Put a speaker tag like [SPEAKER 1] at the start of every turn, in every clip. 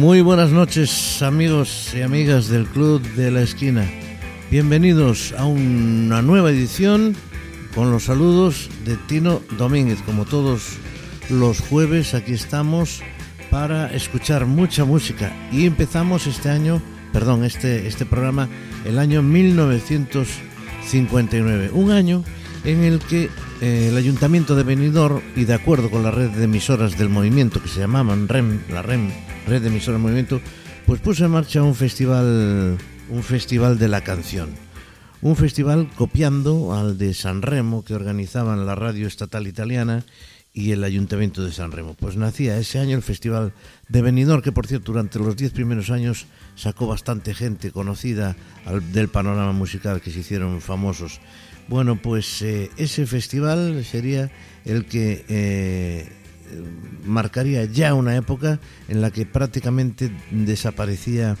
[SPEAKER 1] Muy buenas noches amigos y amigas del Club de la Esquina. Bienvenidos a una nueva edición con los saludos de Tino Domínguez. Como todos los jueves aquí estamos para escuchar mucha música y empezamos este año, perdón, este, este programa el año 1959, un año en el que eh, el Ayuntamiento de Benidorm y de acuerdo con la red de emisoras del movimiento que se llamaban REM, la REM, Red de Emisoras del Movimiento, pues puso en marcha un festival, un festival de la canción. Un festival copiando al de San Remo que organizaban la radio estatal italiana y el Ayuntamiento de San Remo. Pues nacía ese año el Festival de Benidorm, que por cierto durante los diez primeros años sacó bastante gente conocida del panorama musical que se hicieron famosos. Bueno, pues eh, ese festival sería el que eh, marcaría ya una época en la que prácticamente desaparecía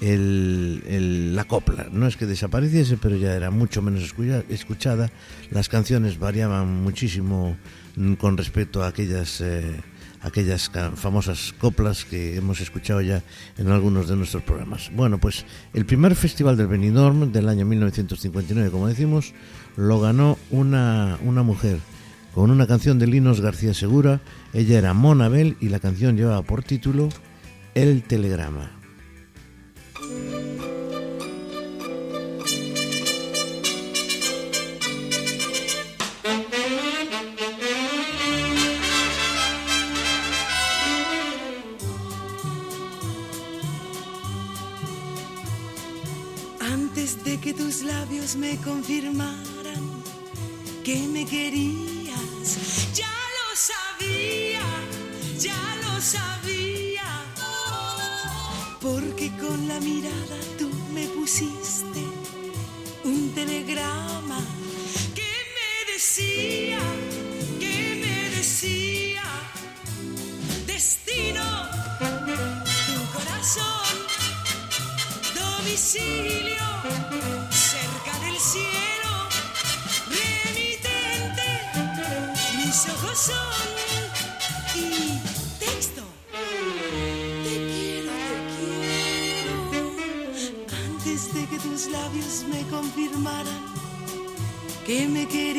[SPEAKER 1] la copla. No es que desapareciese, pero ya era mucho menos escuchada. Las canciones variaban muchísimo mm, con respecto a aquellas, eh, aquellas famosas coplas que hemos escuchado ya en algunos de nuestros programas. Bueno, pues el primer festival del Benidorm del año 1959, como decimos, lo ganó una, una mujer con una canción de Linos García Segura. Ella era Monabel y la canción llevaba por título El Telegrama.
[SPEAKER 2] Antes de que tus labios me confirmaran que me querías que me querías,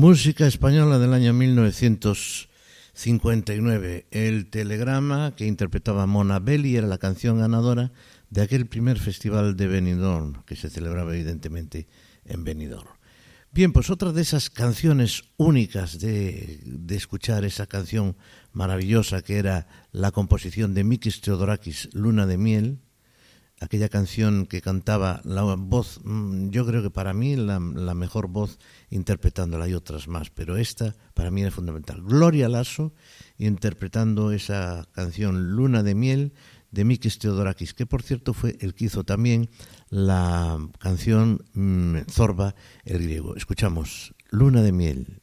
[SPEAKER 1] Música española del año 1959. El telegrama que interpretaba Mona Belli era la canción ganadora de aquel primer festival de Benidorm que se celebraba evidentemente en Benidorm. Bien, pues otra de esas canciones únicas de, escuchar esa canción maravillosa que era la composición de Mikis Theodorakis, Luna de Miel,
[SPEAKER 3] aquella canción que cantaba la voz, mm, yo creo que para mí la, mejor voz interpretándola hay otras más, pero esta para mí es fundamental. Gloria Lasso interpretando esa canción Luna de Miel de Mikis Theodorakis, que por cierto fue el que hizo también la canción mm, Zorba el griego. Escuchamos Luna de Miel.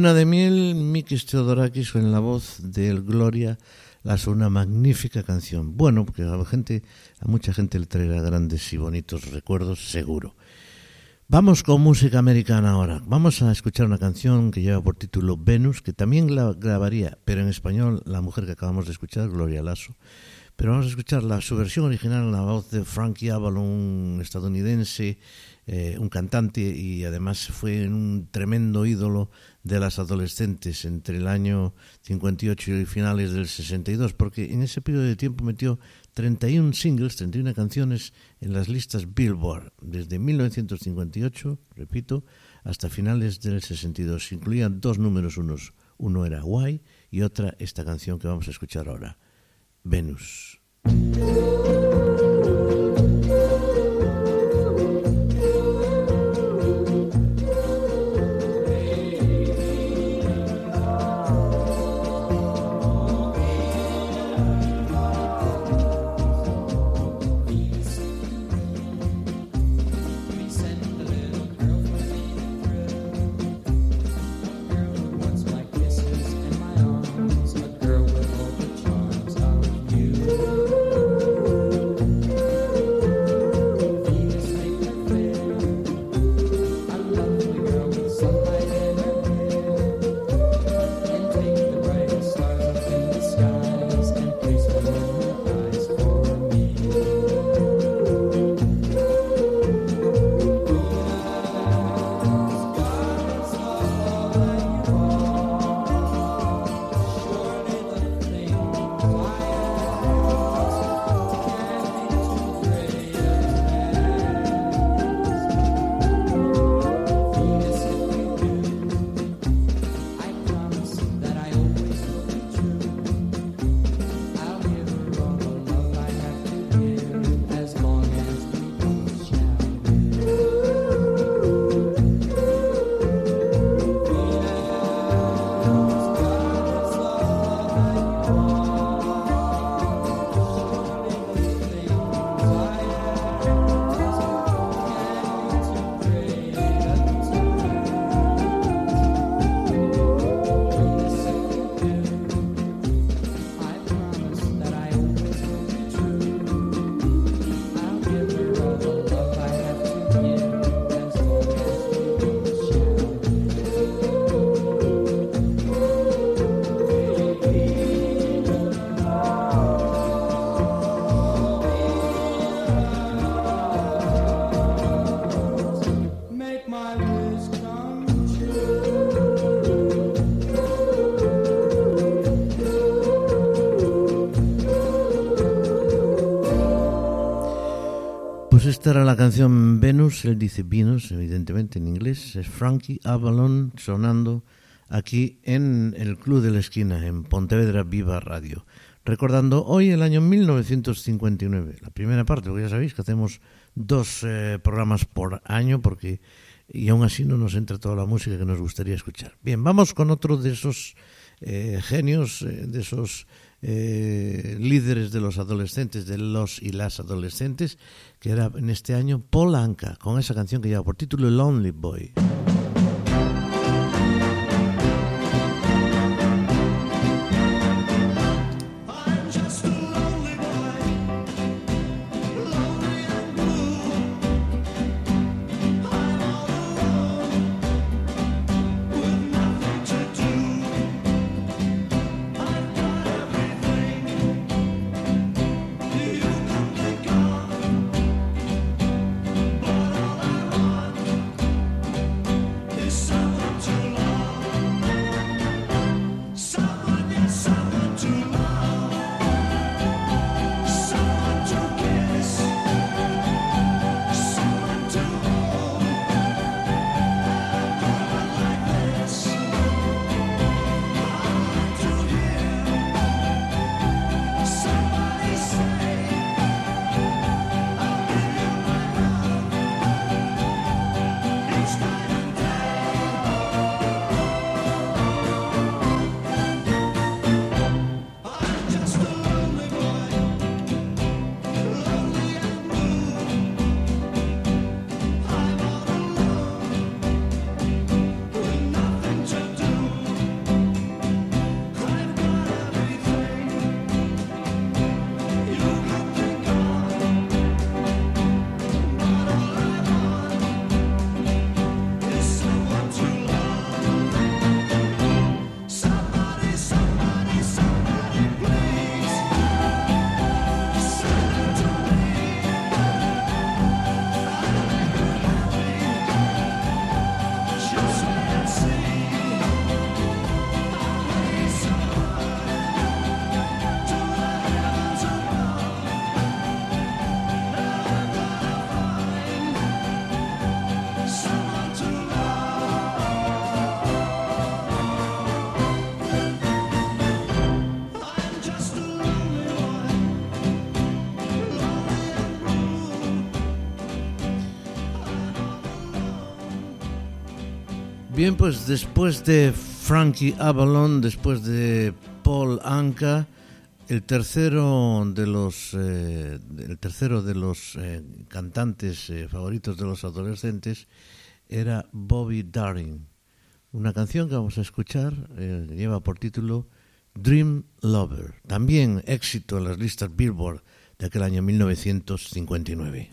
[SPEAKER 3] Luna de miel, Mikis Theodorakis en la voz del Gloria, las una magnífica canción. Bueno, porque a la gente, a mucha gente le traerá grandes y bonitos recuerdos, seguro. Vamos con música americana ahora. Vamos a escuchar una canción que lleva por título Venus, que también la grabaría, pero en español, la mujer que acabamos de escuchar, Gloria Lasso. Pero vamos a escuchar la, su versión original en la voz de Frankie Avalon, un estadounidense, eh, un cantante y además fue un tremendo ídolo de las adolescentes entre el año 58 y finales del 62, porque en ese periodo de tiempo metió 31 singles, 31 canciones en las listas Billboard, desde 1958, repito, hasta finales del 62. Incluían dos números unos, uno era Why y otra esta canción que vamos a escuchar ahora, Venus.
[SPEAKER 1] Esta era la canción Venus, él dice Venus, evidentemente en inglés, es Frankie Avalon sonando aquí en el Club de la Esquina, en Pontevedra Viva Radio. Recordando hoy el año 1959, la primera parte, porque ya sabéis que hacemos dos eh, programas por año, porque y aún así no nos entra toda la música que nos gustaría escuchar. Bien, vamos con otro de esos eh, genios, eh, de esos eh, líderes de los adolescentes, de los y las adolescentes, que era en este año Paul Anka, con esa canción que lleva por título Lonely Boy. Bien, pues después de Frankie Avalon, después de Paul Anka, el tercero de los, eh, el tercero de los eh, cantantes eh, favoritos de los adolescentes era Bobby Darin. Una canción que vamos a escuchar lleva por título Dream Lover, también éxito en las listas Billboard de aquel año 1959.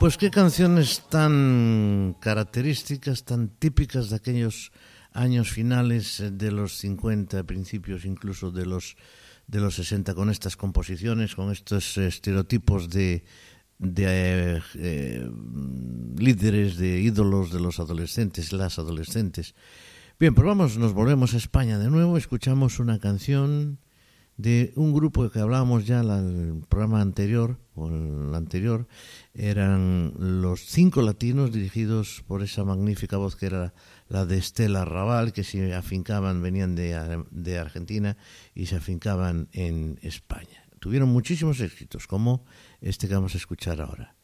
[SPEAKER 1] Pues qué canciones tan características, tan típicas de aquellos años finales de los 50, principios incluso de los de los 60 con estas composiciones, con estos estereotipos de, de eh, eh, líderes, de ídolos de los adolescentes, las adolescentes. Bien, pues vamos, nos volvemos a España de nuevo, escuchamos una canción de un grupo que hablábamos ya en el programa anterior, o el anterior, eran los cinco latinos dirigidos por esa magnífica voz que era la de Estela Raval, que se afincaban, venían de, de Argentina y se afincaban en España. Tuvieron muchísimos éxitos, como este que vamos a escuchar ahora.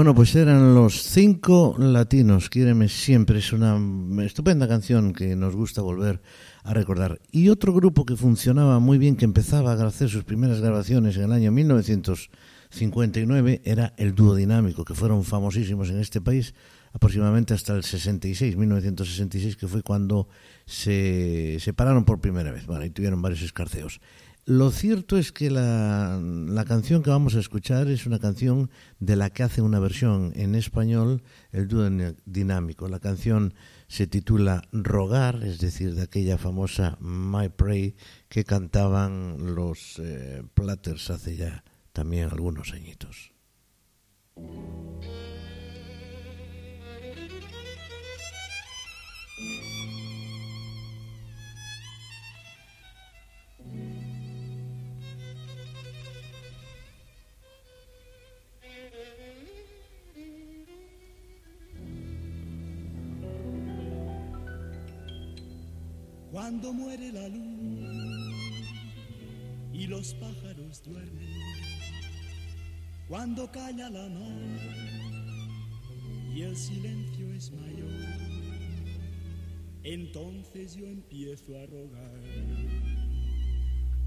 [SPEAKER 1] Bueno, pues eran los cinco latinos, Quiéreme siempre, es una estupenda canción que nos gusta volver a recordar. Y otro grupo que funcionaba muy bien, que empezaba a hacer sus primeras grabaciones en el año 1959, era el dúo dinámico, que fueron famosísimos en este país aproximadamente hasta el 66, 1966, que fue cuando se separaron por primera vez. Bueno, y tuvieron varios escarceos. Lo cierto es que la, la, canción que vamos a escuchar es una canción de la que hace una versión en español el dúo dinámico. La canción se titula Rogar, es decir, de aquella famosa My Pray que cantaban los eh, Platters hace ya también algunos añitos.
[SPEAKER 4] Cuando muere la luz y los pájaros duermen, cuando calla la mar y el silencio es mayor, entonces yo empiezo a rogar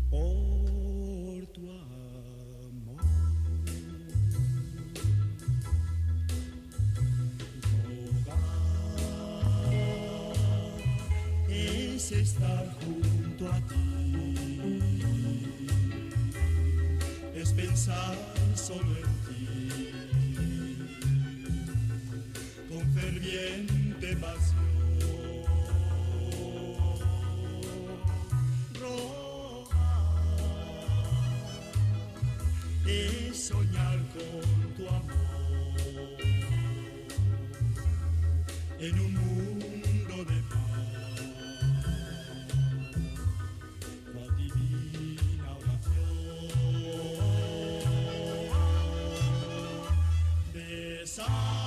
[SPEAKER 4] por tu amor. Es estar junto a ti, es pensar solo en ti, con ferviente pasión. song.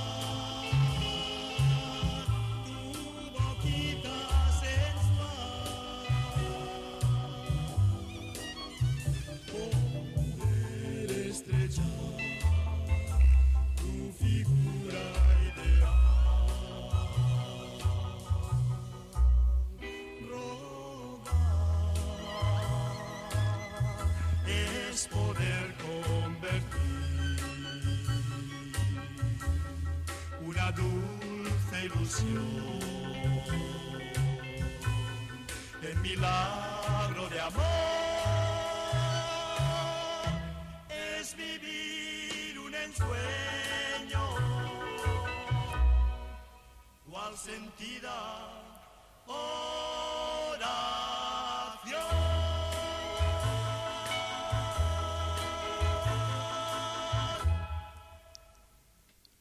[SPEAKER 4] Sentida.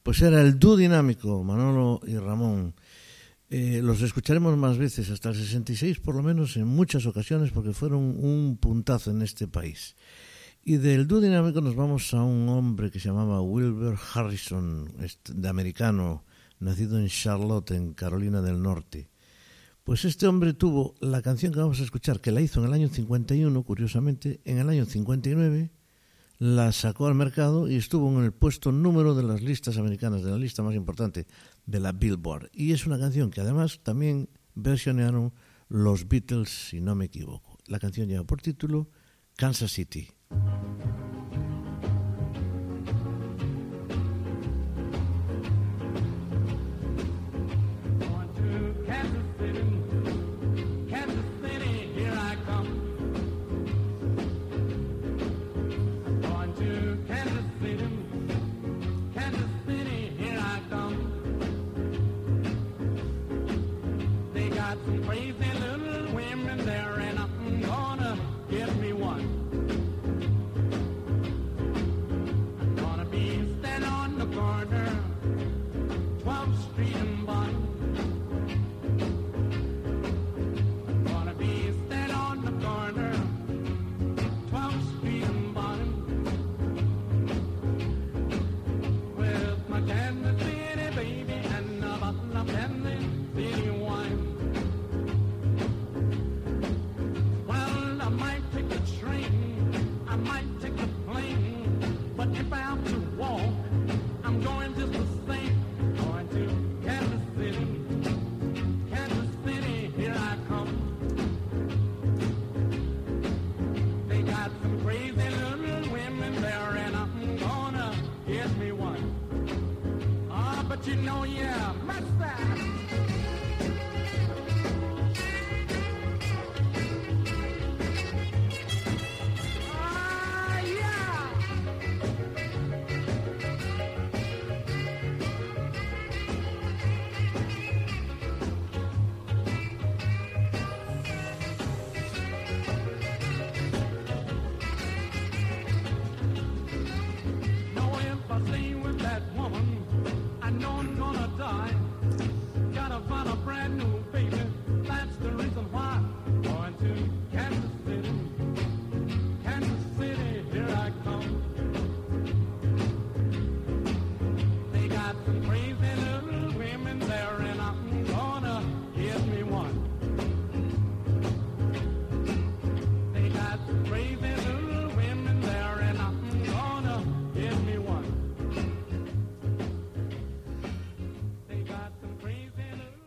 [SPEAKER 1] Pues era el dúo dinámico, Manolo y Ramón. Eh, los escucharemos más veces, hasta el 66 por lo menos, en muchas ocasiones, porque fueron un puntazo en este país. Y del dúo dinámico nos vamos a un hombre que se llamaba Wilbur Harrison, de americano, nacido en Charlotte, en Carolina del Norte. Pues este hombre tuvo la canción que vamos a escuchar, que la hizo en el año 51, curiosamente, en el año 59 la sacó al mercado y estuvo en el puesto número de las listas americanas, de la lista más importante de la Billboard. Y es una canción que además también versionaron los Beatles, si no me equivoco. La canción lleva por título Kansas City.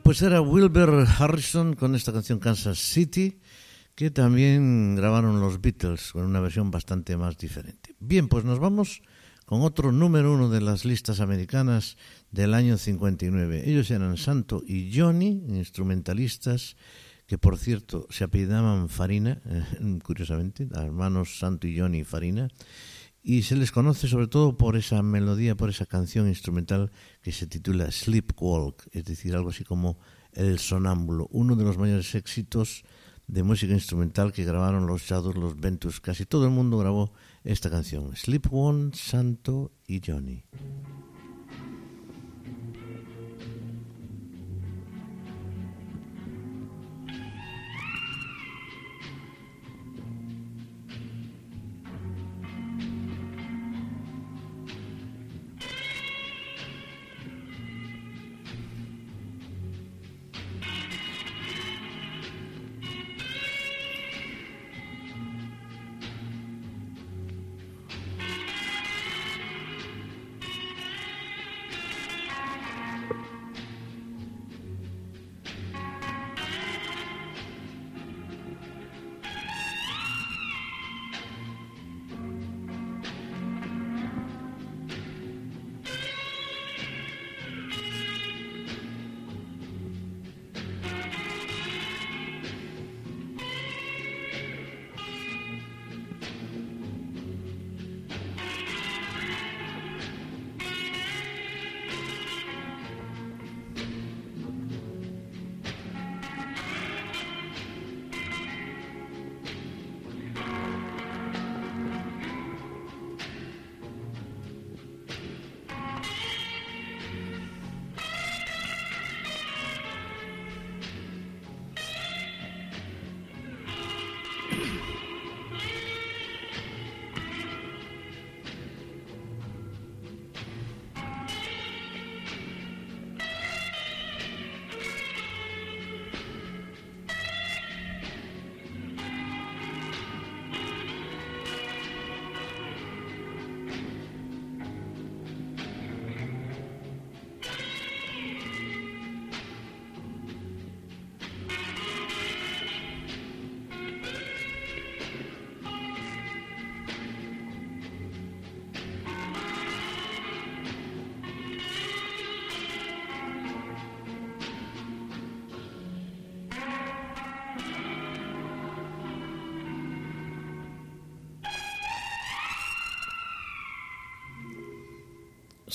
[SPEAKER 1] Pues era Wilbur Harrison con esta canción Kansas City, que también grabaron los Beatles con una versión bastante más diferente. Bien, pues nos vamos con otro número uno de las listas americanas del año 59. Ellos eran Santo y Johnny, instrumentalistas que por cierto se apellidaban Farina, curiosamente, hermanos Santo y Johnny Farina, y se les conoce sobre todo por esa melodía, por esa canción instrumental que se titula Sleepwalk, es decir, algo así como El Sonámbulo, uno de los mayores éxitos de música instrumental que grabaron los Shadows, los Ventus. Casi todo el mundo grabó esta canción. Sleep One, Santo y Johnny.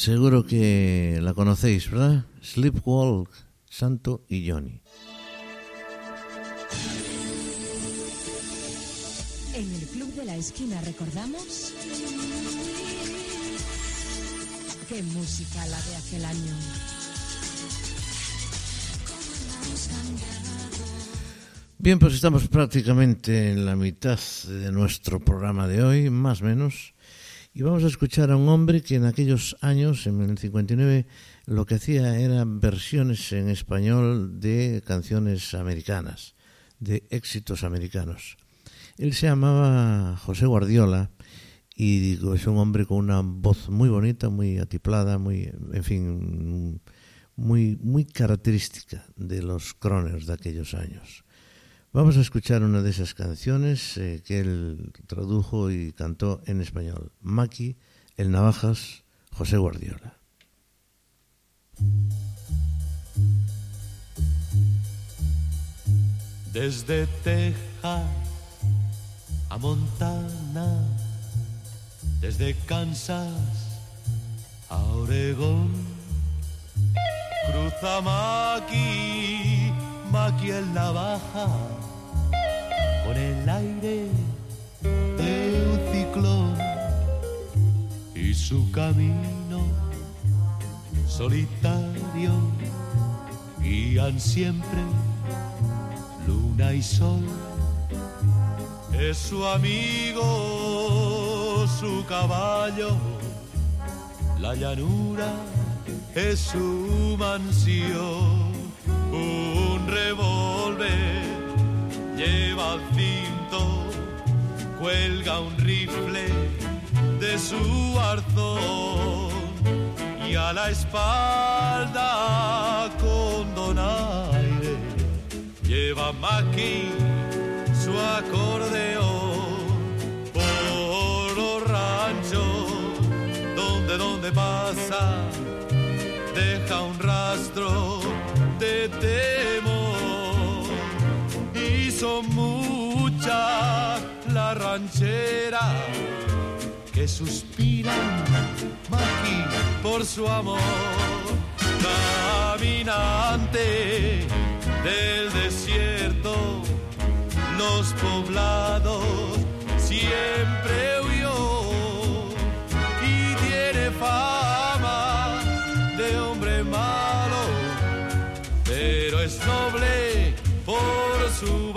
[SPEAKER 1] Seguro que la conocéis, ¿verdad? Sleepwalk, Santo y Johnny.
[SPEAKER 5] En el Club de la Esquina recordamos... ¡Qué música la de aquel año!
[SPEAKER 1] Bien, pues estamos prácticamente en la mitad de nuestro programa de hoy, más o menos. Y vamos a escuchar a un hombre que en aquellos años, en el 59, lo que hacía eran versiones en español de canciones americanas, de éxitos americanos. Él se llamaba José Guardiola y es un hombre con una voz muy bonita, muy atiplada, muy, en fin, muy, muy característica de los croners de aquellos años. Vamos a escuchar una de esas canciones eh, que él tradujo y cantó en español. Maki, El Navajas, José Guardiola.
[SPEAKER 6] Desde Texas a Montana, desde Kansas a Oregón, cruza Maki, Maki el navaja, con el aire de un ciclón y su camino solitario guían siempre luna y sol. Es su amigo, su caballo, la llanura es su mansión. Un revólver lleva al cinto, cuelga un rifle de su arzón y a la espalda con donaire lleva Maki su acordeón. Por los ranchos donde donde pasa deja un rastro de temor muchas las rancheras que suspiran Maki por su amor. Caminante del desierto los poblados siempre huyó y tiene fama de hombre malo, pero es noble por su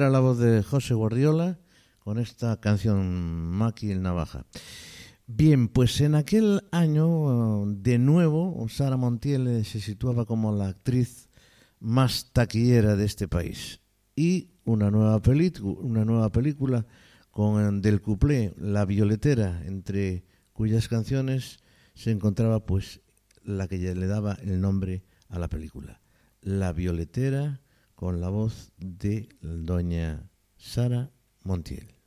[SPEAKER 6] Era la
[SPEAKER 1] voz de José Guardiola con esta canción Maki el Navaja. Bien, pues en aquel año, de nuevo, Sara Montiel se situaba como la actriz más taquillera de este país. Y una nueva, una nueva película con Del Cuplé, La Violetera, entre cuyas canciones se encontraba pues la que le daba el nombre a la película. La Violetera con la voz de doña Sara Montiel.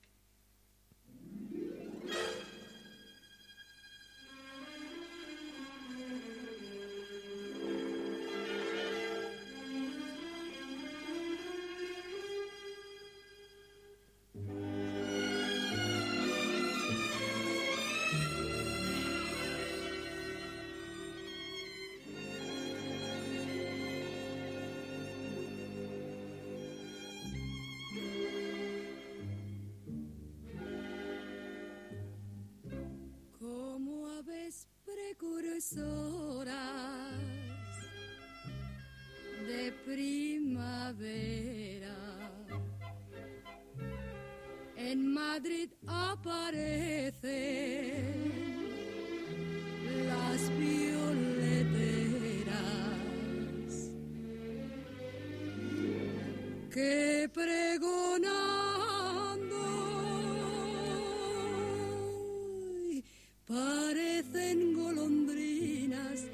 [SPEAKER 7] Parecen golondrinas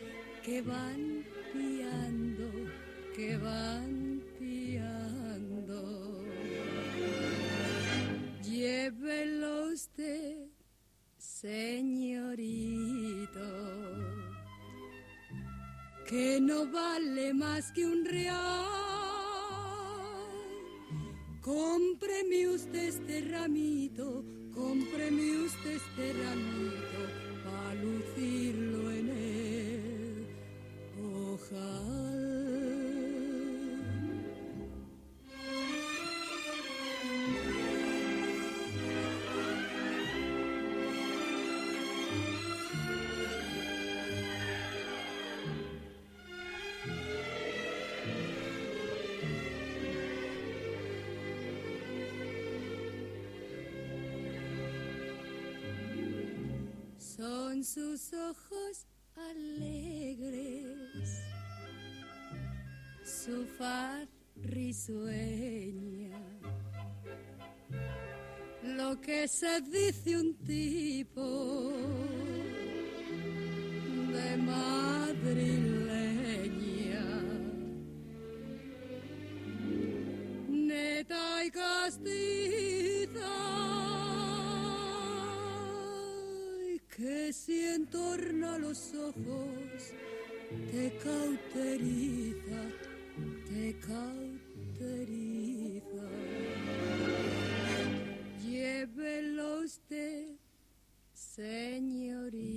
[SPEAKER 7] que van piando, que van piando. Llévelo usted, señorito, que no vale más que un real. Cómpreme usted este ramito, cómpreme usted este ramito, sus ojos alegres, su faz risueña. Lo que se dice un tipo te cauteriza, te cauteriza. Llévelo usted, señorito,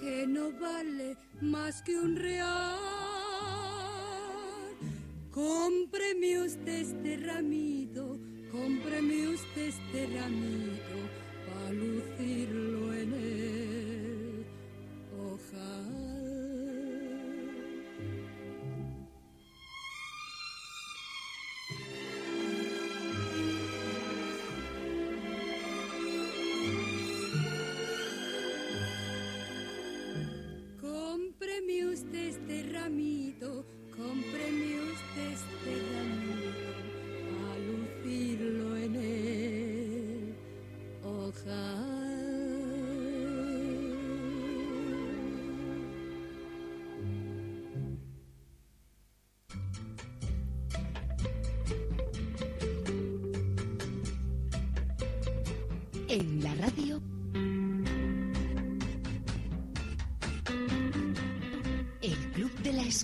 [SPEAKER 7] que no vale más que un real. Cómpreme usted este ramito, cómpreme usted este ramito, para lucirlo en el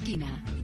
[SPEAKER 5] Esquina.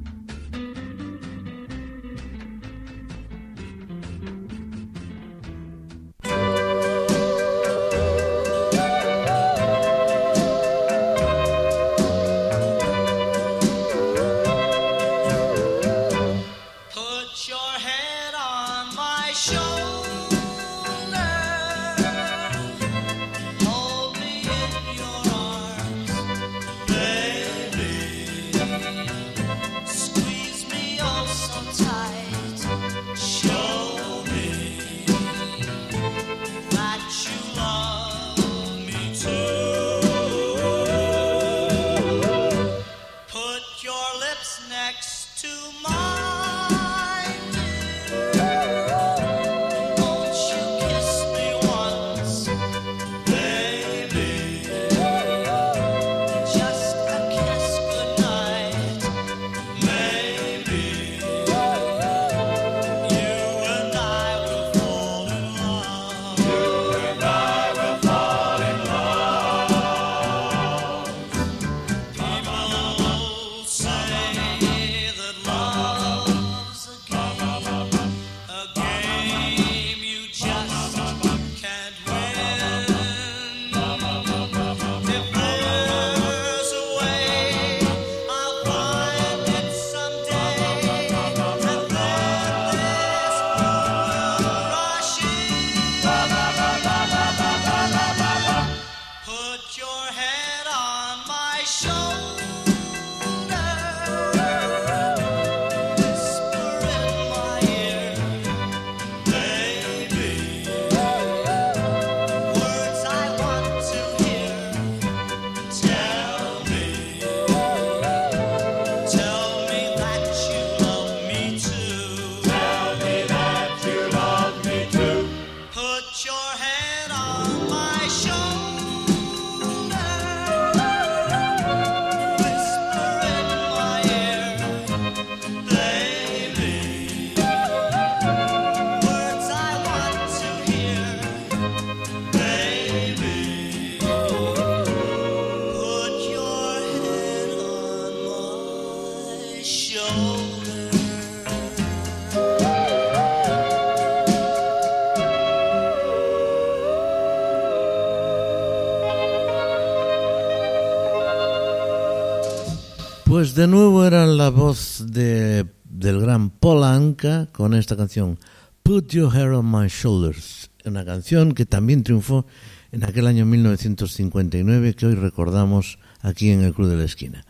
[SPEAKER 1] Pues de nuevo era la voz de, del gran Paul Anka con esta canción Put Your Hair on My Shoulders, una canción que también triunfó en aquel año 1959 que hoy recordamos aquí en el Club de la Esquina.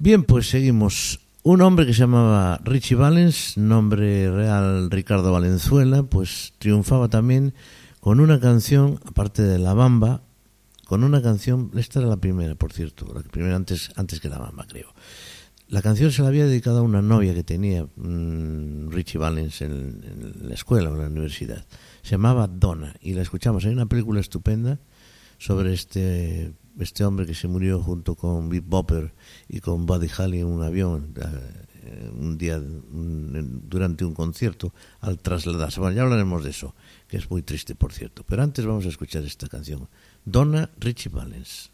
[SPEAKER 1] Bien, pues seguimos. Un hombre que se llamaba Richie Valens, nombre real Ricardo Valenzuela, pues triunfaba también con una canción, aparte de La Bamba, con una canción, esta era la primera, por cierto, la primera antes, antes que La Bamba, creo. La canción se la había dedicado a una novia que tenía mmm, Richie Valens en, en, la escuela en la universidad. Se llamaba Donna y la escuchamos. Hay una película estupenda sobre este, este hombre que se murió junto con Big Bopper y con Buddy Holly en un avión eh, un día durante un concierto al trasladarse. Bueno, ya hablaremos de eso, que es muy triste, por cierto. Pero antes vamos a escuchar esta canción. Donna Richie Valens.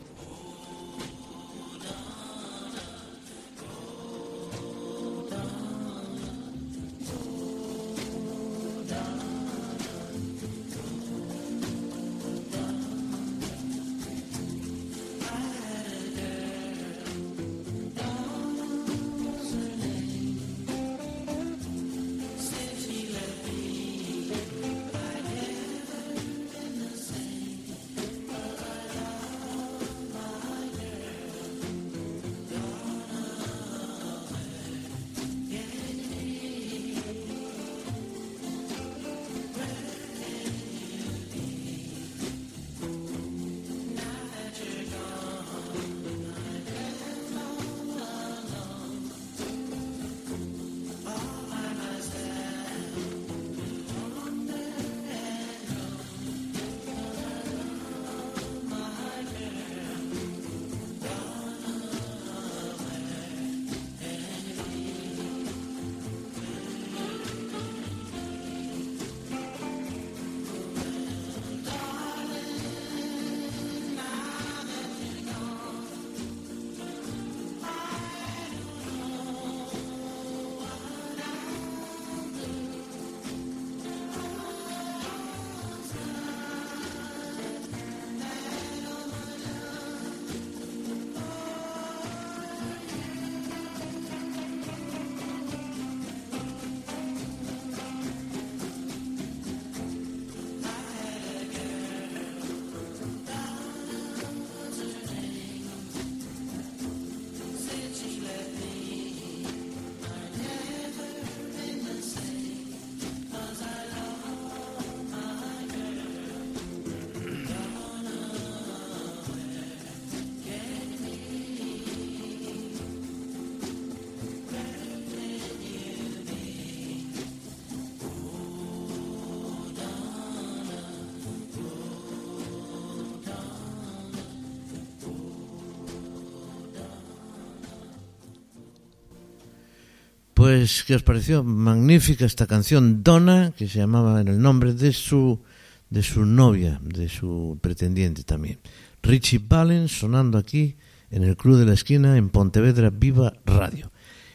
[SPEAKER 8] pues que os pareció magnífica esta canción Donna, que se llamaba en el nombre de su, de su novia, de su pretendiente también. Richie Valens sonando aquí en el Club de la Esquina en Pontevedra Viva Radio.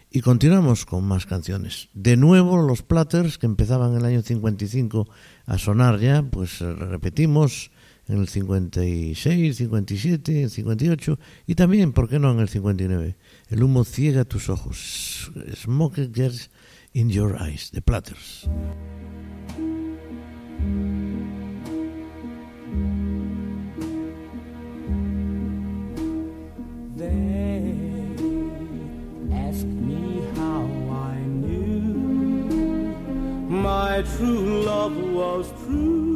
[SPEAKER 8] Y continuamos con más canciones. De nuevo los Platters que empezaban en el año 55 a sonar ya, pues repetimos en el 56, 57, 58 y siete, cincuenta y ocho y también, ¿por qué no?, en el 59. El humo ciega tus ojos. Smoke gets in your eyes, The Platters.
[SPEAKER 9] my true love was true.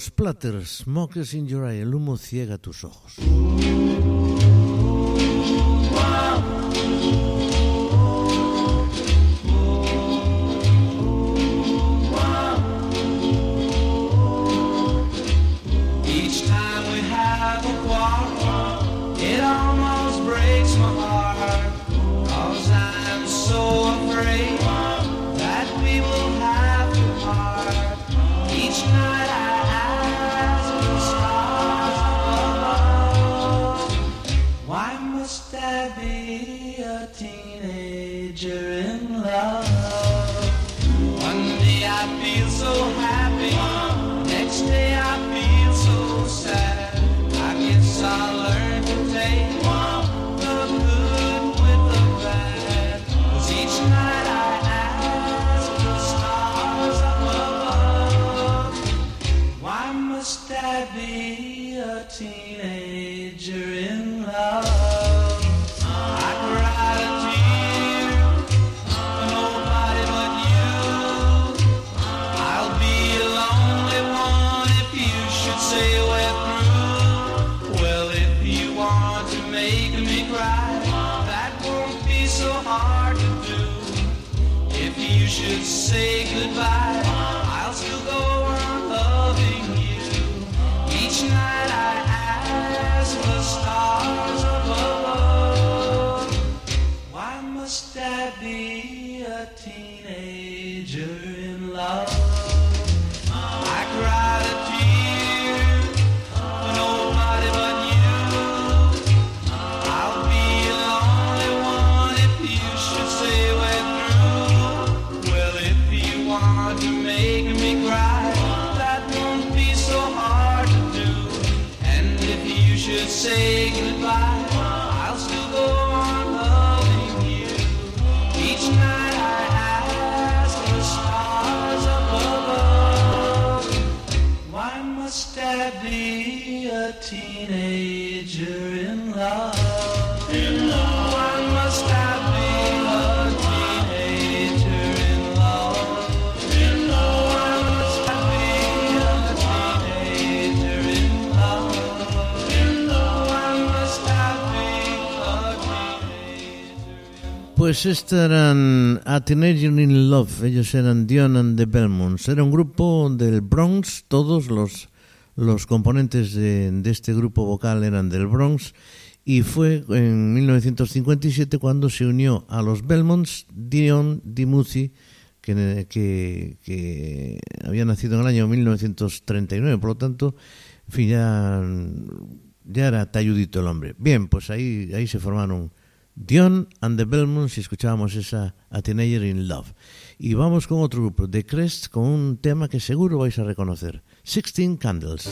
[SPEAKER 8] los Platters, Smokes in Your Eye, el humo ciega tus ojos.
[SPEAKER 9] Pues estos eran A in Love, ellos eran Dion and the Belmonts. Era un grupo del Bronx, todos los, los componentes de, de este grupo vocal eran del Bronx y fue en 1957 cuando se unió a los Belmonts Dion DiMuzi, que, que, que había nacido en el año 1939, por lo tanto, ya, ya era talludito el hombre. Bien, pues ahí, ahí se formaron Dion and the Belmonts y escuchábamos esa A Teenager in Love. Y vamos con otro grupo, The Crest, con un tema que seguro vais a reconocer, Sixteen Candles.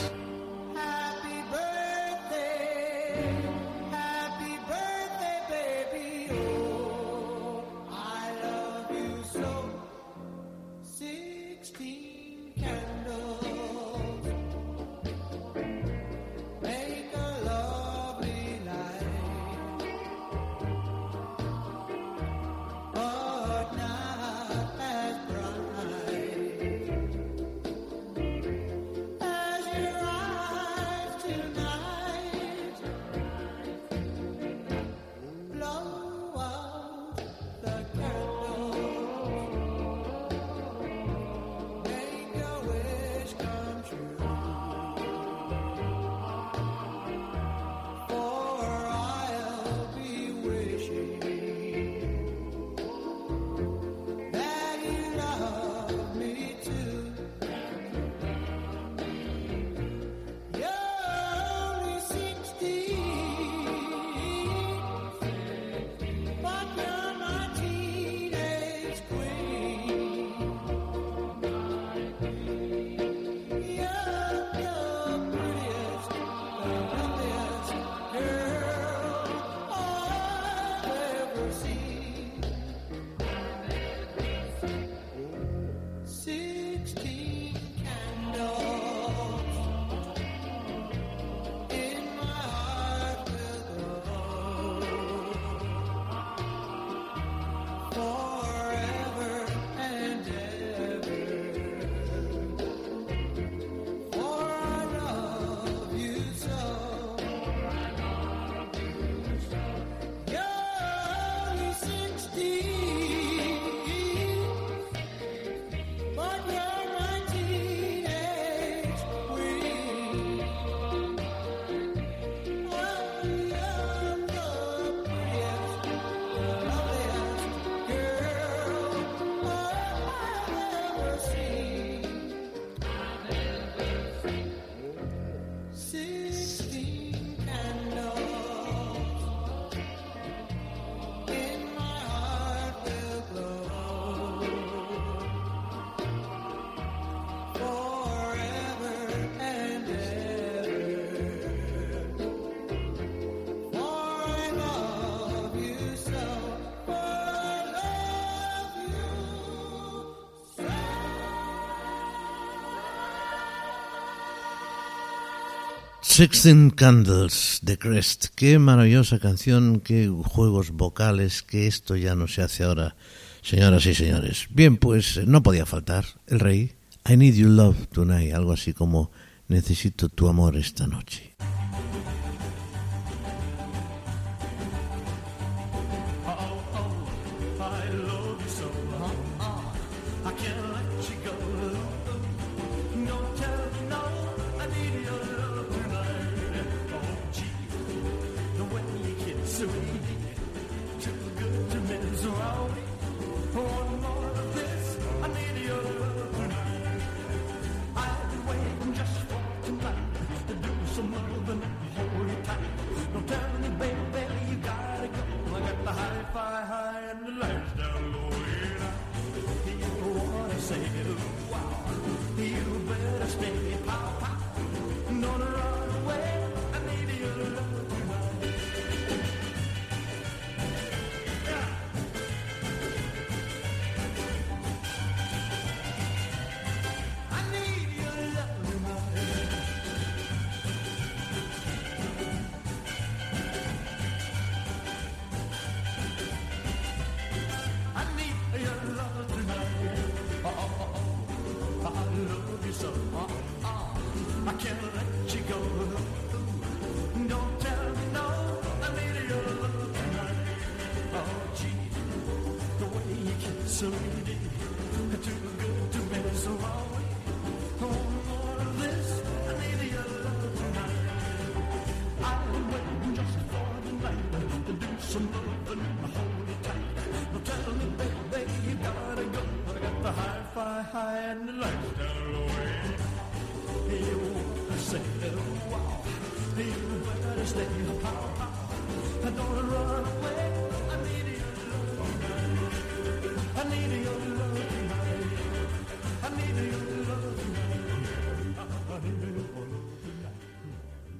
[SPEAKER 1] Sixteen Candles, The
[SPEAKER 9] Crest. Qué maravillosa canción, qué juegos vocales, que esto ya no se hace ahora, señoras y señores. Bien, pues no podía faltar el rey. I need your love tonight, algo así como necesito tu amor esta noche.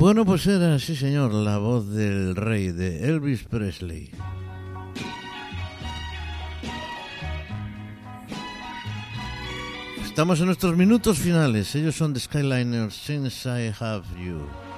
[SPEAKER 9] Bueno, pues era, sí señor, la voz del rey de Elvis Presley. Estamos en nuestros minutos finales. Ellos son The Skyliners, Since I Have You.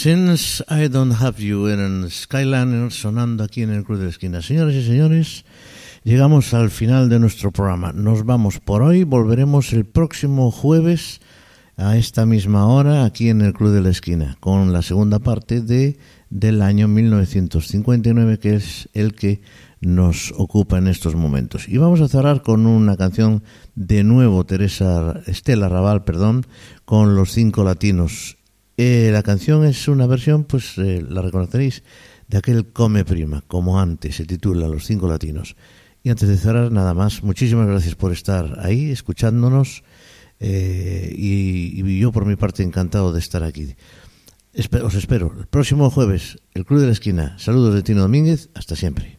[SPEAKER 1] Since I Don't Have You
[SPEAKER 9] eran Skyliners sonando aquí en el Cruz de la Esquina. Señoras y señores, llegamos al final de nuestro programa. Nos vamos por hoy, volveremos el próximo jueves a esta misma hora aquí en el Club de la Esquina con la segunda parte de del año 1959 que es el que nos ocupa en estos momentos. Y vamos a cerrar con una canción de nuevo Teresa Estela Raval, perdón, con los cinco latinos. Eh, la canción es una versión, pues eh, la reconoceréis, de aquel Come Prima, como antes, se titula Los cinco latinos. Y antes de cerrar, nada más, muchísimas gracias por estar ahí, escuchándonos. Eh, y, yo por mi parte encantado de estar aquí. Espe- os espero el próximo jueves, el Club de la Esquina. Saludos de Tino Domínguez, hasta siempre.